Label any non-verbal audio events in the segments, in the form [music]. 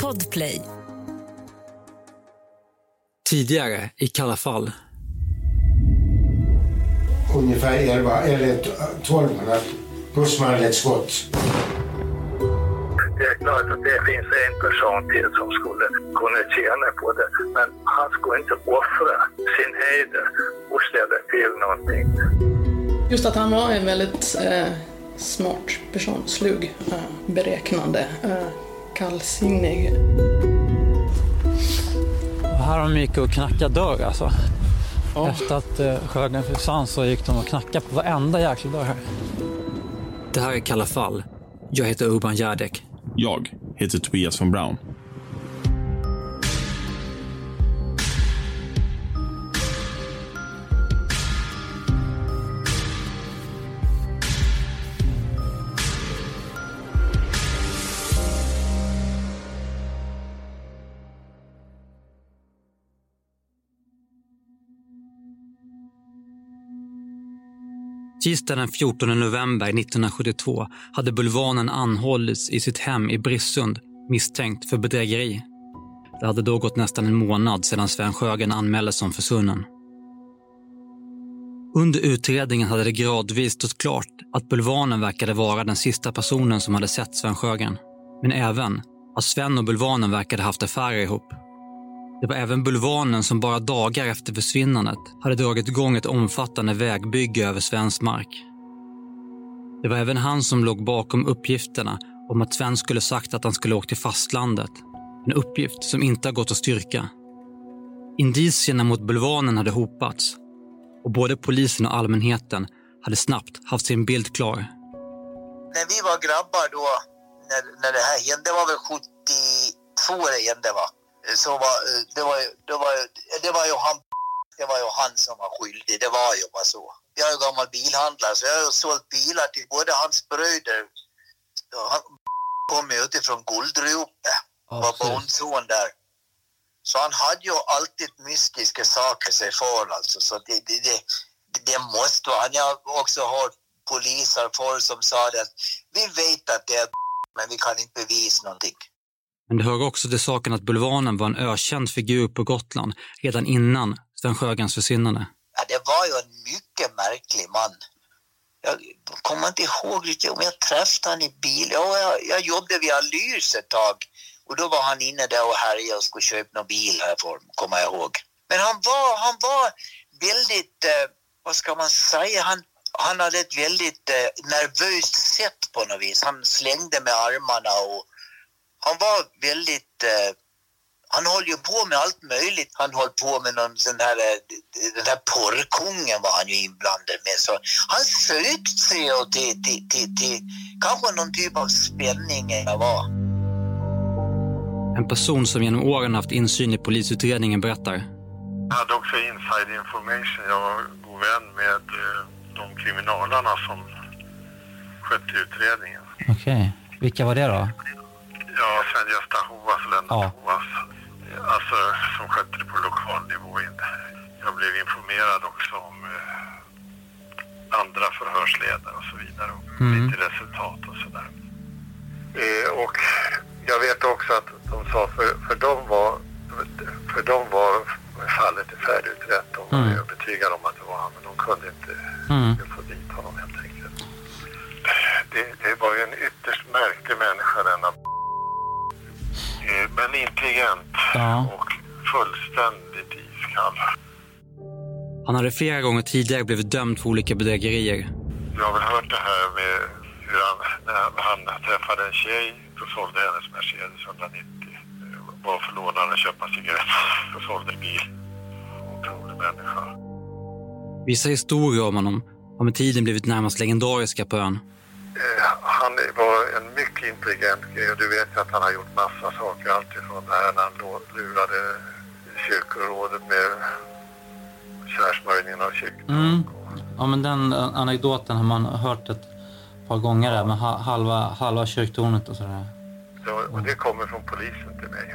Podplay. Tidigare i Kalla fall. Ungefär 11 eller 1200 pussmanligt skott. Det är klart att det finns en person till som skulle kunna tjäna på det. Men han skulle inte offra sin heder och ställa till någonting. Just att han var en väldigt eh, smart person, slug, eh, beräknande, eh, kallsinnig. Och här de gick och knackade dörr alltså. Efter att eh, skörden försvann så gick de och knackade på varenda jäkla dörr här. Det här är Kalla fall. Jag heter Urban Järdek. Jag heter Tobias von Braun. Tisdag den 14 november 1972 hade Bulvanen anhållits i sitt hem i Brissund misstänkt för bedrägeri. Det hade då gått nästan en månad sedan Sven Sjögren anmäldes som försvunnen. Under utredningen hade det gradvis stått klart att Bulvanen verkade vara den sista personen som hade sett Sven Sjögren. Men även att Sven och Bulvanen verkade haft affärer ihop. Det var även Bulvanen som bara dagar efter försvinnandet hade dragit igång ett omfattande vägbygge över svensk mark. Det var även han som låg bakom uppgifterna om att Sven skulle sagt att han skulle åka till fastlandet. En uppgift som inte har gått att styrka. Indicierna mot Bulvanen hade hopats och både polisen och allmänheten hade snabbt haft sin bild klar. När vi var grabbar då, när, när det här hände, det var väl 72 det hände va? Så var det var, det var, det var ju han det var ju han som var skyldig, det var ju bara så. Jag är ju gammal bilhandlare så jag har ju sålt bilar till både hans bröder, han kom ju utifrån Guldrope, Ja, var bondson där. Så han hade ju alltid mystiska saker sig för alltså, så det, det, det, det måste vara, han har också hört poliser förr som sa det att vi vet att det är men vi kan inte bevisa någonting. Men det hör också till saken att Bulvanen var en ökänd figur på Gotland redan innan Sven Sjögrens försvinnande. Ja, det var ju en mycket märklig man. Jag kommer inte ihåg riktigt om jag träffade han i bil. Ja, jag, jag jobbade vid Alyrs ett tag och då var han inne där och härjade och skulle köpa någon bil här för kommer jag ihåg. Men han var, han var väldigt, eh, vad ska man säga, han, han hade ett väldigt eh, nervöst sätt på något vis. Han slängde med armarna och han var väldigt eh, han höll ju på med allt möjligt. Han höll på med någon sån här, eh, den här porrkungen var han ju inblandad med. Så han sökte sig till, till, till, till kanske någon typ av spänning eller vad. En person som genom åren haft insyn i polisutredningen berättar. Jag hade också inside information. Jag var god vän med eh, de kriminalarna som skötte utredningen. Okej. Vilka var det då? Ja, Sven-Gösta Hovas, Lennart Ja. Hovas. Alltså som skötte det på lokal nivå. Jag blev informerad också om eh, andra förhörsledare och så vidare. Och lite resultat och sådär. Eh, och jag vet också att de sa för, för dem var för dem var fallet färdigutrett. De var Mm. övertygade om att det var han, men de kunde inte Mm. få dit honom helt enkelt. Det, det var ju en ytterst märklig människa Eh, Men intelligent Ja. och fullständigt iskall. Han hade flera gånger tidigare blivit dömd för olika bedrägerier. Jag har väl hört det här med hur han, när han träffade en tjej och sålde hennes Mercedes 190. eh, Bara för att låna den och köpa cigaretter och sålde bil. Otrolig människa. Vissa historier om honom har med tiden blivit närmast legendariska på ön. Eh, Han var en mycket intelligent grej och du vet ju att han har gjort massa saker. Alltifrån det här när han lurade kyrkorådet med kärsmörjningen av kyrkan. Mm. Ja, men den anekdoten har man hört ett par gånger där med ha- halva, halva kyrktornet och sådär. Så, och det kommer från polisen till mig.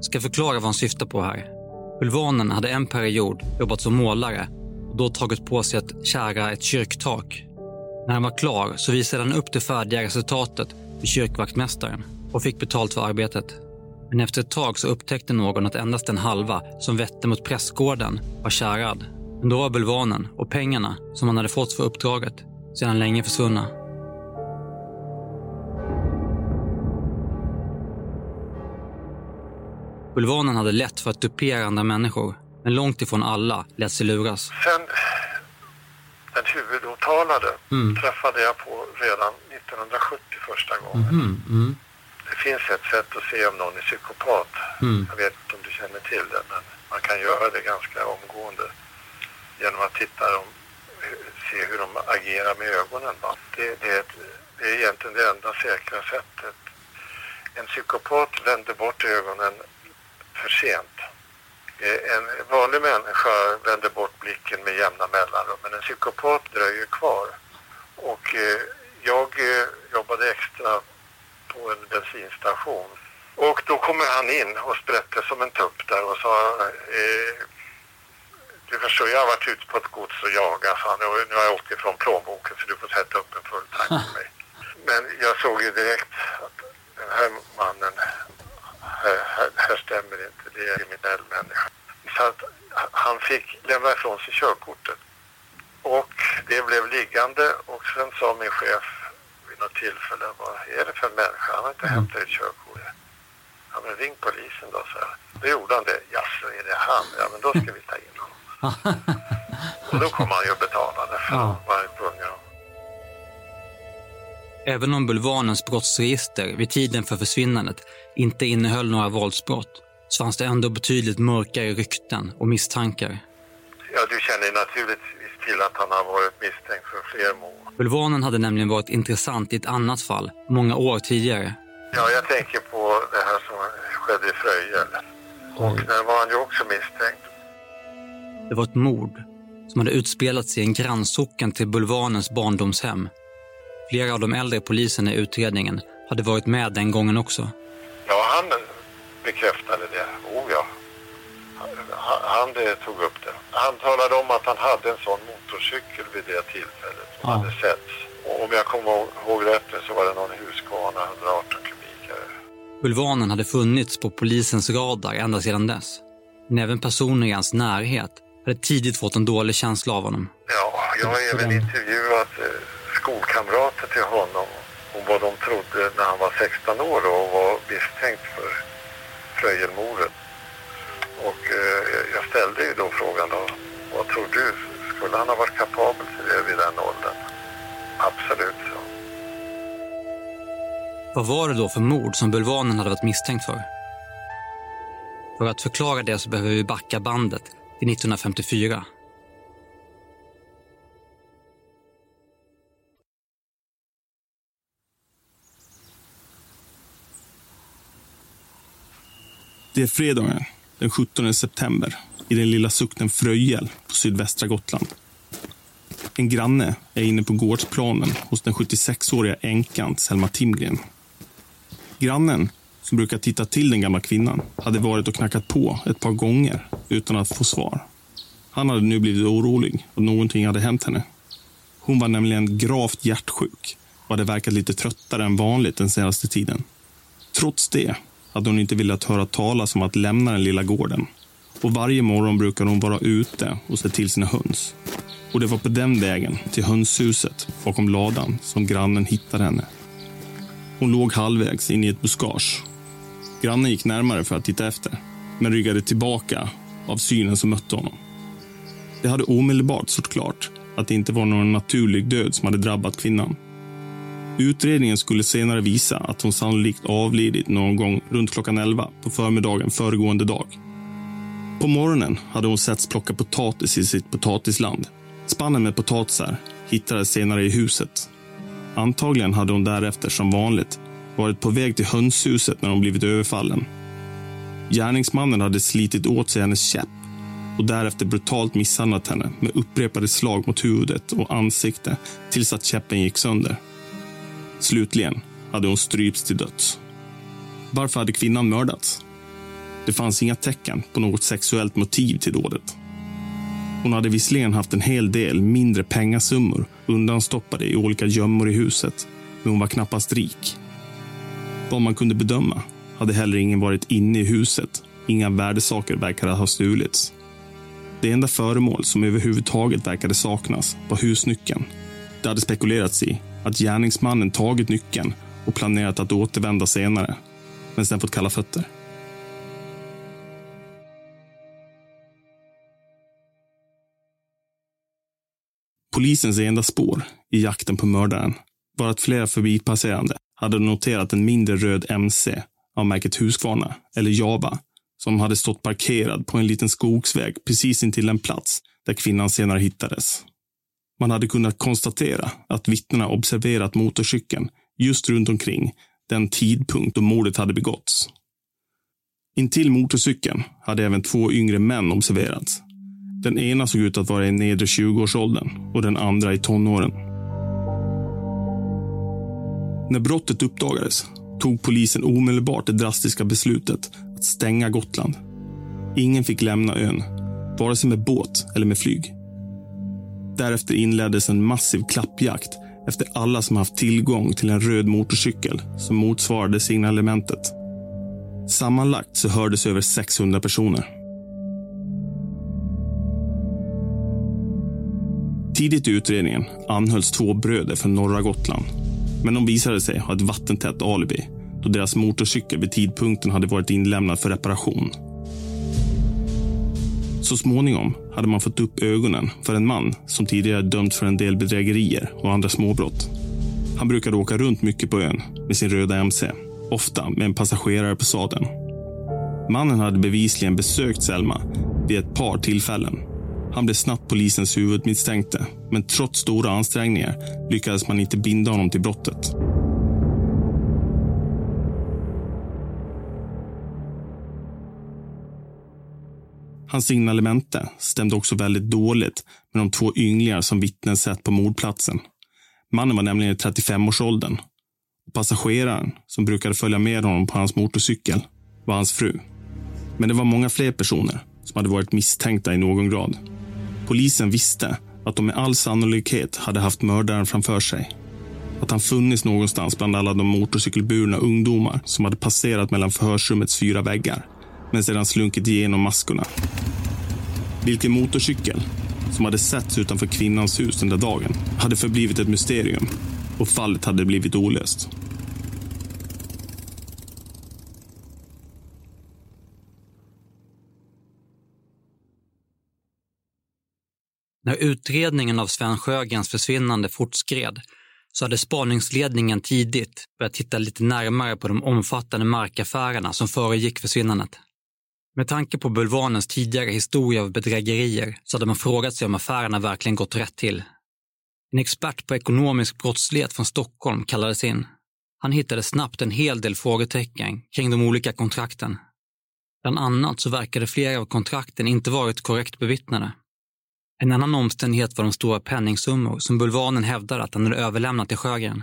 Ska förklara vad han syftar på här. Bulvanen hade en period jobbat som målare och då tagit på sig att kära ett kyrktak. När han var klar så visade han upp det färdiga resultatet för kyrkvaktmästaren. och fick betalt för arbetet. Men efter ett tag så upptäckte någon att endast den halva som vette mot prästgården var kärad. Men då var bulvanen och pengarna som han hade fått för uppdraget sedan länge försvunna. Bulvanen hade lätt för att dupera andra människor, men långt ifrån alla lät sig luras. Sen den huvudåtalade Mm. träffade jag på redan 1970 första gången. Mm, Det finns ett sätt att se om någon är psykopat. Mm. Jag vet inte om du känner till det, men man kan göra det ganska omgående genom att titta dem, se hur de agerar med ögonen. Va? Det, det, är ett, det är egentligen det enda säkra sättet. En psykopat vänder bort ögonen för sent. Eh, En vanlig människa vänder bort blicken med jämna mellanrum, men en psykopat dröjer kvar. Och eh, jag eh, jobbade extra på en bensinstation. Och då kommer han in och sprätte som en tupp där och sa eh, Du förstår, jag har varit ute på ett gods och jagat, han, och nu har jag åkt ifrån plånboken så du får sätta upp en full tank på mig. [laughs] Men jag såg ju direkt att den här mannen, här, här, stämmer inte, det är en kriminell människa. Så att han fick lämna ifrån sig körkortet. Och det blev liggande och sen sa min chef vid något tillfälle, vad är det för människa? Han har inte hämtat ett körkort. Ja men ring polisen då, så här. Då gjorde han det. Jaså, är det han? Ja men då ska vi ta in honom. [laughs] och då kom han ju och betalade för Ja. han tvungen att Även om bulvanens brottsregister vid tiden för försvinnandet inte innehöll några våldsbrott så fanns det ändå betydligt mörkare rykten och misstankar. Ja, du känner naturligtvis till att han har varit misstänkt för fler mord. Bulvanen hade nämligen varit intressant i ett annat fall många år tidigare. Ja, jag tänker på det här som skedde i Fröjel. Och där var han ju också misstänkt. Det var ett mord som hade utspelats i en grannsocken till bulvanens barndomshem. Flera av de äldre poliserna i utredningen hade varit med den gången också. Ja, han bekräftade det. Oh ja. Han, han eh, tog upp det. Han talade om att han hade en sån motorcykel vid det tillfället som Ja. hade setts. Och om jag kommer ihåg- rätt så var det någon Husqvarna 118 kubikare. Bulvanen hade funnits på polisens radar ända sedan dess. Men även personer i hans närhet hade tidigt fått en dålig känsla av honom. Ja, jag har även intervjuat eh, skolkamrater till honom om vad de trodde när han var 16 år och var misstänkt för Fröjelmordet. Och eh, jag ställde ju då frågan då, vad tror du, skulle han ha varit kapabel till det vid den åldern? Absolut, så. Vad var det då för mord som bulvanen hade varit misstänkt för? För att förklara det så behöver vi backa bandet till 1954. Det är fredagen den 17 september i den lilla sukten Fröjel på sydvästra Gotland. En granne är inne på gårdsplanen hos den 76-åriga änkan Selma Timgren. Grannen, som brukar titta till den gamla kvinnan, hade varit och knackat på ett par gånger utan att få svar. Han hade nu blivit orolig och någonting hade hänt henne. Hon var nämligen gravt hjärtsjuk och hade verkat lite tröttare än vanligt den senaste tiden. Trots det hade hon inte velat höra talas om att lämna den lilla gården. Och varje morgon brukar hon vara ute och se till sina höns. Och det var på den vägen till hönshuset bakom ladan som grannen hittade henne. Hon låg halvvägs in i ett buskage. Grannen gick närmare för att titta efter, men ryggade tillbaka av synen som mötte honom. Det hade omedelbart stått klart att det inte var någon naturlig död som hade drabbat kvinnan. Utredningen skulle senare visa att hon sannolikt avlidit någon gång runt klockan 11 på förmiddagen föregående dag. På morgonen hade hon setts plocka potatis i sitt potatisland. Spannen med potatisar hittades senare i huset. Antagligen hade hon därefter som vanligt varit på väg till hönshuset när hon blivit överfallen. Gärningsmannen hade slitit åt sig hennes käpp och därefter brutalt misshandlat henne med upprepade slag mot huvudet och ansikte tills att käppen gick sönder. Slutligen hade hon strypts till döds. Varför hade kvinnan mördats? Det fanns inga tecken på något sexuellt motiv till dådet. Hon hade visserligen haft en hel del mindre pengasummor undanstoppade i olika gömmor i huset, men hon var knappast rik. Vad man kunde bedöma hade heller ingen varit inne i huset. Inga värdesaker verkade ha stulits. Det enda föremål som överhuvudtaget verkade saknas var husnyckeln. Det hade spekulerats i att gärningsmannen tagit nyckeln och planerat att återvända senare, men sen fått kalla fötter. Polisens enda spår i jakten på mördaren var att flera förbipasserande hade noterat en mindre röd MC av märket Husqvarna, eller Java, som hade stått parkerad på en liten skogsväg precis intill den plats där kvinnan senare hittades. Man hade kunnat konstatera att vittnena observerat motorcykeln just runt omkring den tidpunkt då mordet hade begåtts. Intill motorcykeln hade även två yngre män observerats. Den ena såg ut att vara i nedre 20-årsåldern och den andra i tonåren. När brottet uppdagades tog polisen omedelbart det drastiska beslutet att stänga Gotland. Ingen fick lämna ön, vare sig med båt eller med flyg. Därefter inleddes en massiv klappjakt efter alla som haft tillgång till en röd motorcykel som motsvarade signalementet. Sammanlagt så hördes över 600 personer. Tidigt i utredningen anhölls två bröder från norra Gotland. Men de visade sig ha ett vattentätt alibi då deras motorcykel vid tidpunkten hade varit inlämnad för reparation. Så småningom hade man fått upp ögonen för en man som tidigare dömts för en del bedrägerier och andra småbrott. Han brukade åka runt mycket på ön med sin röda MC, ofta med en passagerare på sadeln. Mannen hade bevisligen besökt Selma vid ett par tillfällen. Han blev snabbt polisens huvudmisstänkte, men trots stora ansträngningar lyckades man inte binda honom till brottet. Hans signalemente stämde också väldigt dåligt med de två ynglingar som vittnen sett på mordplatsen. Mannen var nämligen i 35-årsåldern. Passageraren, som brukade följa med honom på hans motorcykel, var hans fru. Men det var många fler personer som hade varit misstänkta i någon grad. Polisen visste att de med all sannolikhet hade haft mördaren framför sig. Att han funnits någonstans bland alla de motorcykelburna ungdomar som hade passerat mellan förhörsrummets fyra väggar men sedan slunkit igenom maskorna. Vilken motorcykel som hade setts utanför kvinnans hus den där dagen hade förblivit ett mysterium och fallet hade blivit olöst. När utredningen av Sven Sjögrens försvinnande fortskred så hade spaningsledningen tidigt börjat titta lite närmare på de omfattande markaffärerna som föregick försvinnandet. Med tanke på Bulvanens tidigare historia av bedrägerier så hade man frågat sig om affärerna verkligen gått rätt till. En expert på ekonomisk brottslighet från Stockholm kallades in. Han hittade snabbt en hel del frågetecken kring de olika kontrakten. Bland annat så verkade flera av kontrakten inte varit korrekt bevittnade. En annan omständighet var de stora penningsummor som Bulvanen hävdade att han hade överlämnat till Sjögren.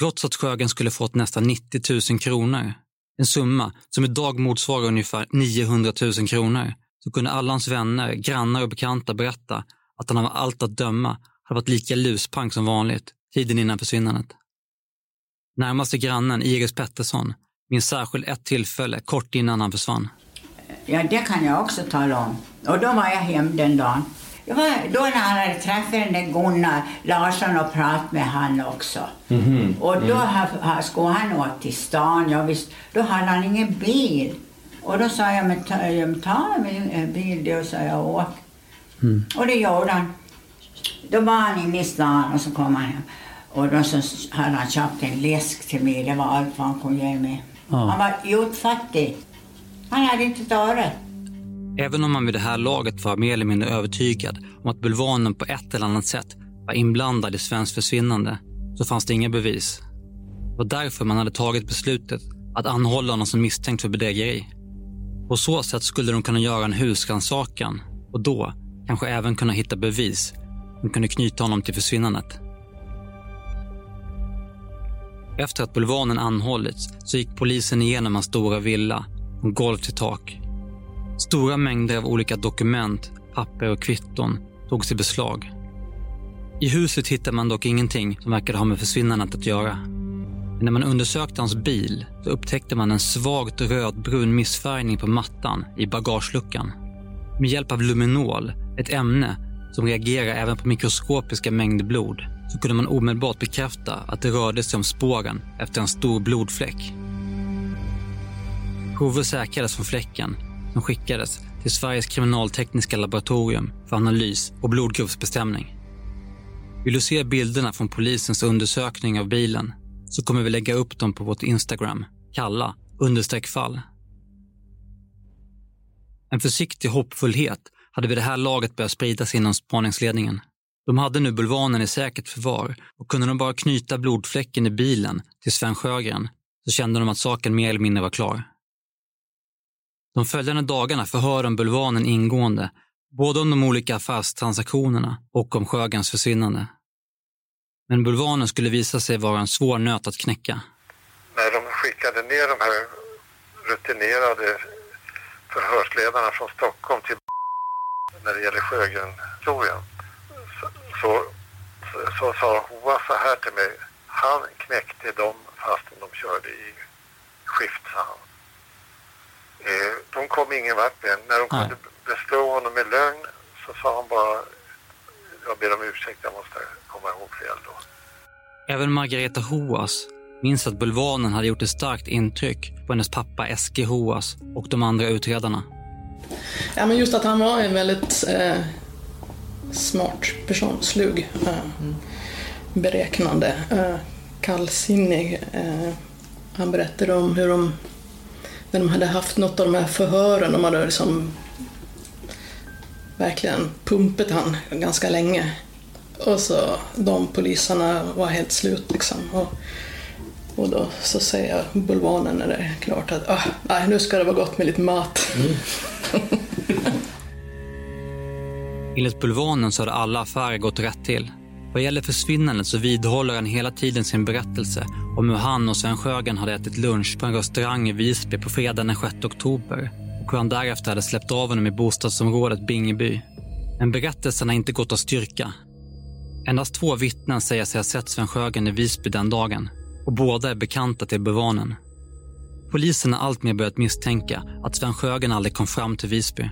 Trots att Sjögren skulle fått nästan 90 000 kronor en summa som idag motsvarar ungefär 900 000 kronor, så kunde alla hans vänner, grannar och bekanta berätta att han av allt att döma hade varit lika luspank som vanligt tiden innan försvinnandet. Närmaste grannen, Iris Pettersson, minns särskilt ett tillfälle kort innan han försvann. Ja, det kan jag också tala om. Och då var jag hem den dagen. Då när han hade träffat den där Gunnar Larsson och pratat med han också. Mm -hmm. Och då mm. skulle han åka till stan. Ja, visst, då hade han ingen bil. Och då sa jag, men ta, ta min bil då, så jag åk. Mm. Och det gjorde han. Då var han inne i stan och så kom han hem. Och då så hade han köpt en läsk till mig. Det var allt vad han kunde ge mig. Ja. Han var utfattig. Han hade inte ett öre. Även om man vid det här laget var mer eller mindre övertygad om att Bulvanen på ett eller annat sätt var inblandad i Svens försvinnande så fanns det inga bevis. Det var därför man hade tagit beslutet att anhålla honom som misstänkt för bedrägeri. På så sätt skulle de kunna göra en husrannsakan och då kanske även kunna hitta bevis som kunde knyta honom till försvinnandet. Efter att Bulvanen anhållits så gick polisen igenom hans stora villa från golv till tak Stora mängder av olika dokument, papper och kvitton togs i beslag. I huset hittade man dock ingenting som verkade ha med försvinnandet att göra. Men när man undersökte hans bil så upptäckte man en svagt rödbrun missfärgning på mattan i bagageluckan. Med hjälp av luminol, ett ämne som reagerar även på mikroskopiska mängder blod, så kunde man omedelbart bekräfta att det rörde sig om spåren efter en stor blodfläck. Prover säkrades från fläcken som skickades till Sveriges kriminaltekniska laboratorium för analys och blodgruppsbestämning. Vill du se bilderna från polisens undersökning av bilen så kommer vi lägga upp dem på vårt Instagram, kalla understreck fall. En försiktig hoppfullhet hade vid det här laget börjat spridas inom spaningsledningen. De hade nu bulvanen i säkert förvar och kunde de bara knyta blodfläcken i bilen till Sven Sjögren så kände de att saken mer eller mindre var klar. De följande dagarna förhör de bulvanen ingående, både om de olika affärstransaktionerna och om Sjögrens försvinnande. Men bulvanen skulle visa sig vara en svår nöt att knäcka. När de skickade ner de här rutinerade förhörsledarna från Stockholm till [laughs] när det gäller Sjögren-historien så, så, så sa Hoa så här till mig. Han knäckte dem fastän de körde i skift, sa han. Eh, de kom ingen vart med. När de kunde beslå honom med lögn så sa han bara jag ber om ursäkt, jag måste komma ihåg fel då. Även Margareta Hoas minns att bulvanen hade gjort ett starkt intryck på hennes pappa Eske Hoas och de andra utredarna. Ja, men just att han var en väldigt eh, smart person, slug, eh, beräknande, eh, kallsinnig. Eh, han berättade om hur de, när de hade haft något av de här förhören, de hade liksom verkligen pumpat han ganska länge. Och så de poliserna var helt slut liksom. Och, och då så säger bulvanen när det är klart att ah, nej, nu ska det vara gott med lite mat. [laughs] Enligt bulvanen så hade alla affärer gått rätt till. Vad gäller försvinnandet så vidhåller han hela tiden sin berättelse om hur han och Sven Sjögren hade ätit lunch på en restaurang i Visby på fredagen den 6 oktober och hur han därefter hade släppt av honom i bostadsområdet Bingeby. Men berättelsen har inte gått att styrka. Endast två vittnen säger sig ha sett Sven Sjögren i Visby den dagen och båda är bekanta till Bevanen. Polisen har alltmer börjat misstänka att Sven Sjögren aldrig kom fram till Visby.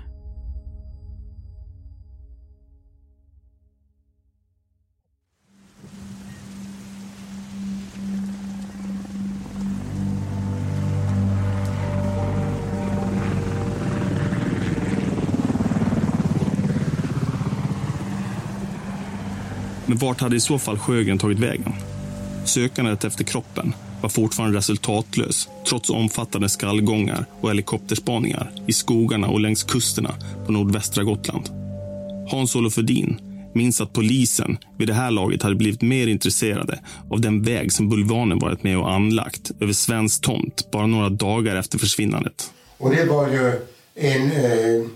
Men vart hade i så fall Sjögren tagit vägen? Sökandet efter kroppen var fortfarande resultatlös trots omfattande skallgångar och helikopterspaningar i skogarna och längs kusterna på nordvästra Gotland. Hans-Olof Edin minns att polisen vid det här laget hade blivit mer intresserade av den väg som bulvanen varit med och anlagt över svensk tomt bara några dagar efter försvinnandet. Och det var ju en, eh,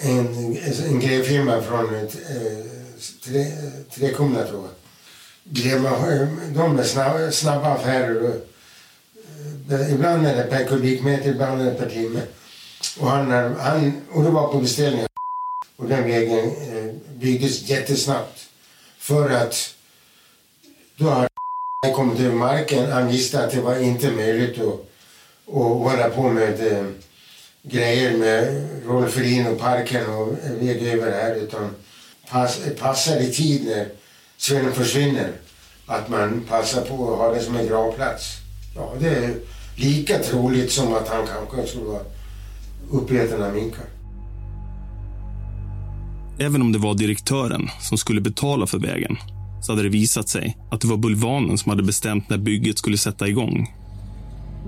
en, en, en grävfirma från ett, eh, tre, Trekumla tror jag. Gräva, de är snabba, snabba affärer. Och, eh, ibland är det per kubikmeter, ibland är det per timme. Och, han, han, och det var på beställning. Och den vägen eh, byggdes jättesnabbt. För att då hade han kommit över marken. Han visste att det var inte möjligt att, att hålla på med eh, grejer med Rolferin och parken och väg över här. Utan pass, passar i tid när Sven försvinner. Att man passar på att ha det som en gravplats. Ja, det är lika troligt som att han kanske skulle vara uppäten av minkar. Även om det var direktören som skulle betala för vägen så hade det visat sig att det var Bulvanen som hade bestämt när bygget skulle sätta igång.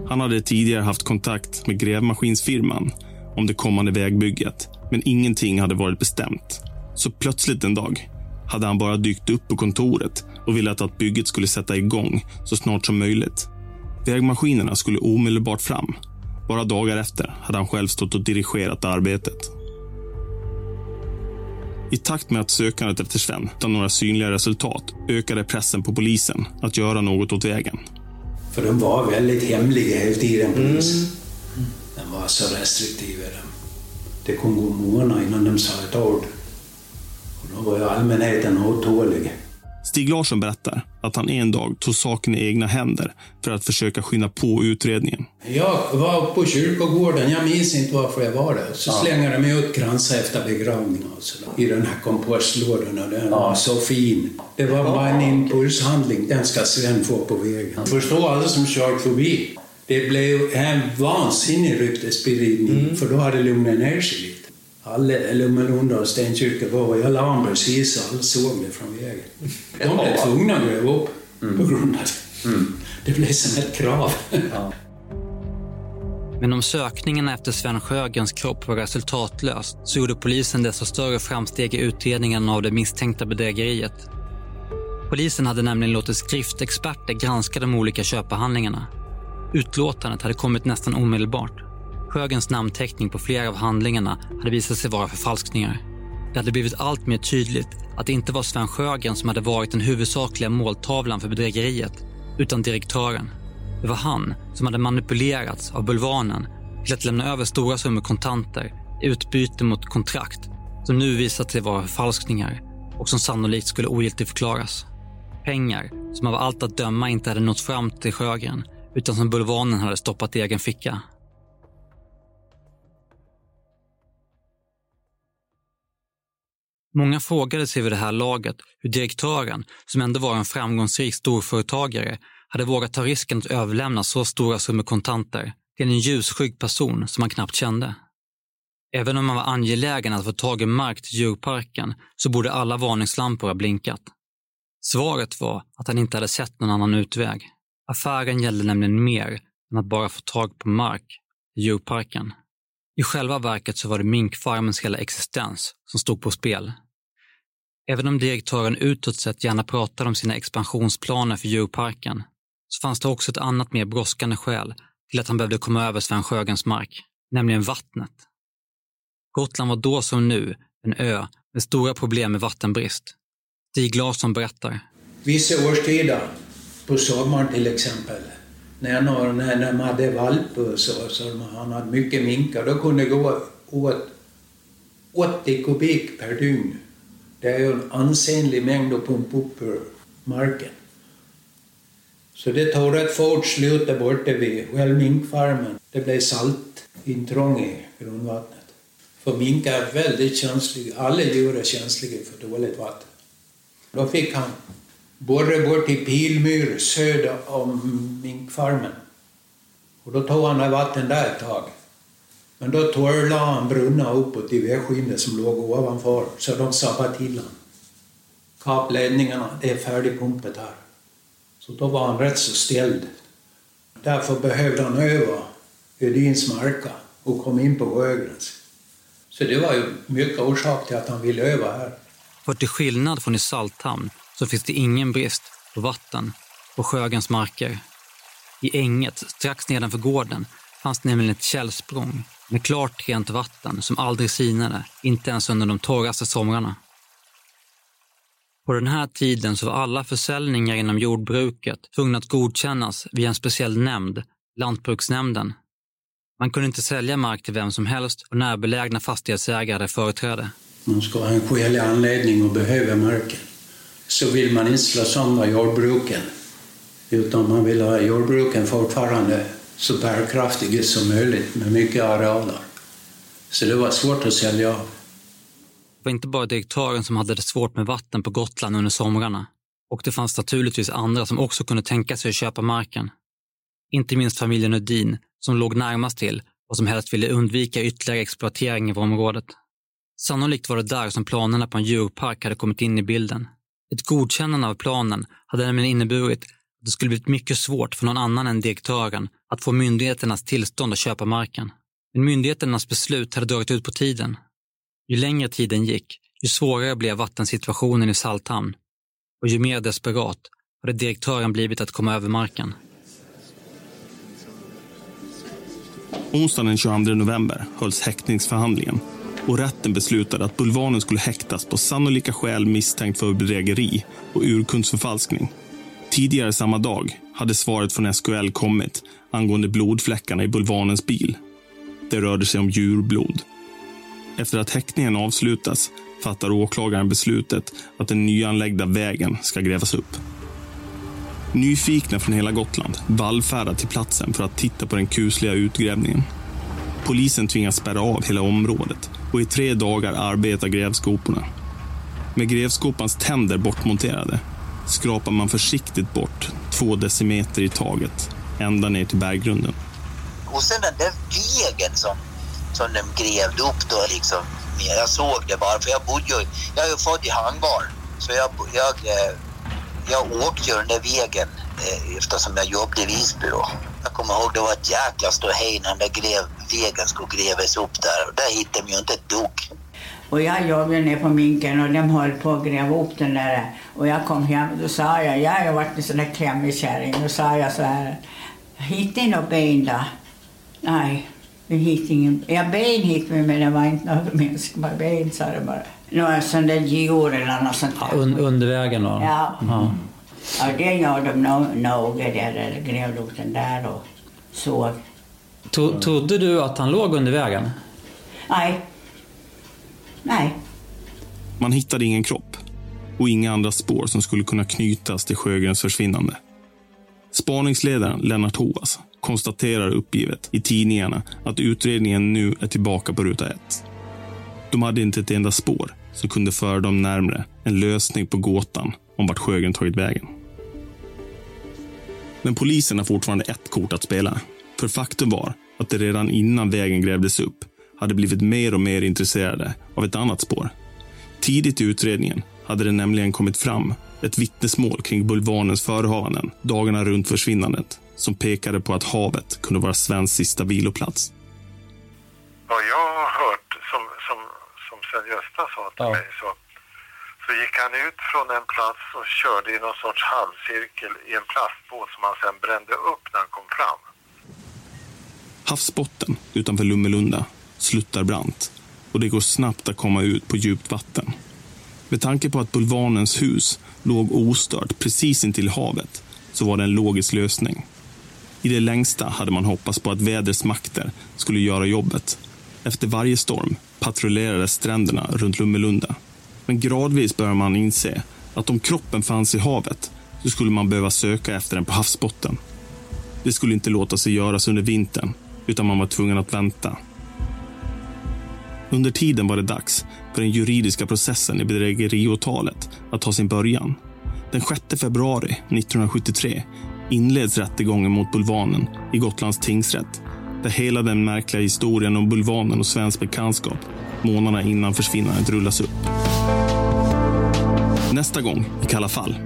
Han hade tidigare haft kontakt med grävmaskinsfirman om det kommande vägbygget, men ingenting hade varit bestämt. Så plötsligt en dag hade han bara dykt upp på kontoret och ville att bygget skulle sätta igång så snart som möjligt. Vägmaskinerna skulle omedelbart fram. Bara dagar efter hade han själv stått och dirigerat arbetet. I takt med att sökandet efter Sven utan några synliga resultat ökade pressen på polisen att göra något åt vägen. För de var väldigt hemliga hela tiden, polisen. Mm. De var så restriktiva. Det kom gå månader innan de sa ett ord. Och då var ju allmänheten otålig. Stig Larsson berättar att han en dag tog saken i egna händer för att försöka skynda på utredningen. Jag var på kyrkogården, jag minns inte varför jag var där. Så ja. slängde de ut kransar efter begravningen i den här kompostlådan och den ja. var så fin. Det var bara en impulshandling, den ska Sven få på vägen. Förstå alla som kört förbi. Det blev en vansinnig ryktesspridning, mm. för då hade det lugnat ner sig lite. Alla Lummelunda och Stenkyrka var la precis och alla såg mig från vägen. De blev tvungna att gräva upp mm. på grund av det. Mm. Det blev som ett krav. Ja. Men om sökningarna efter Sven Sjögrens kropp var resultatlöst så gjorde polisen desto större framsteg i utredningen av det misstänkta bedrägeriet. Polisen hade nämligen låtit skriftexperter granska de olika köpehandlingarna. Utlåtandet hade kommit nästan omedelbart. Sjögrens namnteckning på flera av handlingarna hade visat sig vara förfalskningar. Det hade blivit allt mer tydligt att det inte var Sven Sjögren som hade varit den huvudsakliga måltavlan för bedrägeriet, utan direktören. Det var han som hade manipulerats av Bulvanen till att lämna över stora summor kontanter i utbyte mot kontrakt som nu visat sig vara förfalskningar och som sannolikt skulle ogiltigförklaras. Pengar som av allt att döma inte hade nått fram till Sjögren utan som Bulvanen hade stoppat i egen ficka. Många frågade sig vid det här laget hur direktören, som ändå var en framgångsrik storföretagare, hade vågat ta risken att överlämna så stora summor kontanter till en ljusskygg person som man knappt kände. Även om man var angelägen att få tag i mark till djurparken så borde alla varningslampor ha blinkat. Svaret var att han inte hade sett någon annan utväg. Affären gällde nämligen mer än att bara få tag på mark till djurparken. I själva verket så var det minkfarmens hela existens som stod på spel. Även om direktören utåt sett gärna pratade om sina expansionsplaner för djurparken så fanns det också ett annat mer brådskande skäl till att han behövde komma över Sven Sjögrens mark, nämligen vattnet. Gotland var då som nu en ö med stora problem med vattenbrist. Stig Larsson berättar. Vissa årstider, på sommaren till exempel, när, när, när de hade valp så, så han hade mycket minkar, då kunde det gå åt 80 kubik per dygn. Det är ju en ansenlig mängd att pumpa upp ur marken. Så det tog rätt fort slut där borta vid själva minkfarmen. Det blev saltintrång i grundvattnet. För minkar är väldigt känsliga, alla djur är känsliga för dåligt vatten. Då fick han borre bort i Pilmyr söder om minkfarmen. Och då tog han vatten där ett tag. Men då torrlade han brunnar uppåt i vägskinnet som låg ovanför, så de sabbade till han. Kapledningarna, det är färdigpumpat här. Så då var han rätt så ställd. Därför behövde han över Ödins marka och kom in på Sjögrens. Så det var ju mycket orsak till att han ville över här. För till skillnad från i Salthamn så finns det ingen brist på vatten på Sjögrens marker. I änget strax nedanför gården fanns nämligen ett källsprång med klart rent vatten som aldrig sinade, inte ens under de torraste somrarna. På den här tiden så var alla försäljningar inom jordbruket tvungna att godkännas via en speciell nämnd, Lantbruksnämnden. Man kunde inte sälja mark till vem som helst och närbelägna fastighetsägare hade företräde. Man ska ha en skälig anledning att behöva marken. Så vill man inte slå sönder jordbruken, utan man vill ha jordbruken fortfarande så bärkraftiga som möjligt med mycket arealer. Så det var svårt att sälja av. Det var inte bara direktören som hade det svårt med vatten på Gotland under somrarna. Och det fanns naturligtvis andra som också kunde tänka sig att köpa marken. Inte minst familjen Udin, som låg närmast till och som helst ville undvika ytterligare exploatering av området. Sannolikt var det där som planerna på en djurpark hade kommit in i bilden. Ett godkännande av planen hade nämligen inneburit att det skulle blivit mycket svårt för någon annan än direktören att få myndigheternas tillstånd att köpa marken. Men myndigheternas beslut hade dragit ut på tiden ju längre tiden gick, ju svårare blev vattensituationen i Salthamn och ju mer desperat hade direktören blivit att komma över marken. Onsdagen den 22 november hölls häktningsförhandlingen och rätten beslutade att Bulvanen skulle häktas på sannolika skäl misstänkt för bedrägeri och urkundsförfalskning. Tidigare samma dag hade svaret från SKL kommit angående blodfläckarna i Bulvanens bil. Det rörde sig om djurblod. Efter att häktningen avslutas fattar åklagaren beslutet att den nyanlagda vägen ska grävas upp. Nyfikna från hela Gotland vallfärdar till platsen för att titta på den kusliga utgrävningen. Polisen tvingas spärra av hela området och i tre dagar arbetar grävskoporna. Med grävskopans tänder bortmonterade skrapar man försiktigt bort två decimeter i taget ända ner till berggrunden. Och sen den där vägen som, som de grävde upp då liksom. Jag såg det bara för jag bodde ju, jag är ju född i Hangbar. Så jag, jag, eh, jag åkte ju den där vägen eftersom jag jobbade i Visby då. Jag kommer ihåg det var ett jäkla ståhej när den gräv, vägen skulle grävas upp där. Och där hittade de ju inte ett dugg. Och jag jobbade nere på minken och de höll på att gräva upp den där. Och jag kom hem och då sa jag, jag har varit en sån där klämmig kärring. Då sa jag så här, hittade ni några ben då? Nej, vi hittade ingen. Ja, ben hittade vi men det var inte några mänskliga ben sa det bara. Några sån där djur eller något sånt där. Un, under vägen då? Ja. ja. Ja, det gjorde de nog noga där, eller den där och såg. To, trodde du att han låg under vägen? Nej. Nej. Man hittade ingen kropp och inga andra spår som skulle kunna knytas till Sjögrens försvinnande. Spaningsledaren Lennart Hoas konstaterar uppgivet i tidningarna att utredningen nu är tillbaka på ruta ett. De hade inte ett enda spår som kunde föra dem närmre en lösning på gåtan om vart Sjögren tagit vägen. Men polisen har fortfarande ett kort att spela. För faktum var att de redan innan vägen grävdes upp hade blivit mer och mer intresserade av ett annat spår. Tidigt i utredningen hade det nämligen kommit fram ett vittnesmål kring bulvanens förehavanden dagarna runt försvinnandet som pekade på att havet kunde vara svensk sista viloplats. Vad jag har hört, som, som, som Sven-Gösta sa till Ja. mig, så, så gick han ut från en plats och körde i någon sorts halvcirkel i en plastbåt som han sen brände upp när han kom fram. Havsbotten utanför Lummelunda sluttar brant och det går snabbt att komma ut på djupt vatten. Med tanke på att bulvanens hus låg ostört precis intill havet så var det en logisk lösning. I det längsta hade man hoppats på att vädrets makter skulle göra jobbet. Efter varje storm patrullerades stränderna runt Lummelunda. Men gradvis började man inse att om kroppen fanns i havet så skulle man behöva söka efter den på havsbotten. Det skulle inte låta sig göras under vintern utan man var tvungen att vänta. Under tiden var det dags för den juridiska processen i bedrägeriåtalet att ta sin början. Den 6 februari 1973 inleds rättegången mot Bulvanen i Gotlands tingsrätt där hela den märkliga historien om Bulvanen och svensk bekantskap månaderna innan försvinnandet rullas upp. Nästa gång i Kalla fall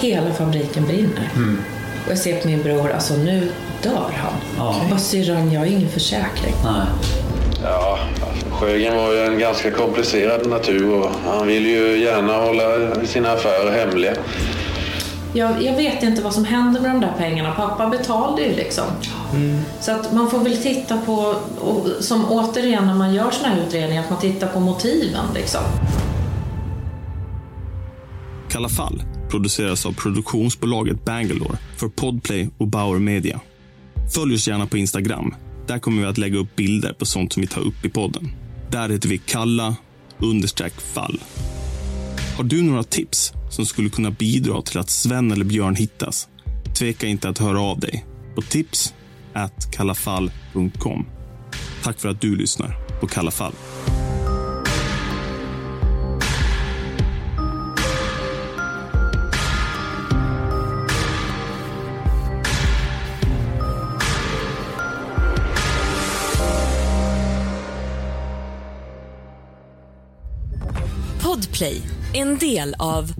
Hela fabriken brinner. Och jag ser på min bror, alltså nu dör han. Ja. Vad syrran, jag har ingen försäkring. Nej. Ja, Sjögren var ju en ganska komplicerad natur och han ville ju gärna hålla sina affärer hemliga. Jag, jag vet inte vad som hände med de där pengarna. Pappa betalade ju liksom. Så att man får väl titta på, och, som återigen när man gör såna här utredningar, att man tittar på motiven liksom. Kalla fall produceras av produktionsbolaget Bangalore för Podplay och Bauer Media. Följ oss gärna på Instagram. Där kommer vi att lägga upp bilder på sånt som vi tar upp i podden. Där heter vi kalla understreck fall. Har du några tips som skulle kunna bidra till att Sven eller Björn hittas? Tveka inte att höra av dig på tips at kallafall.com. Tack för att du lyssnar på Kalla fall. Podplay, en del av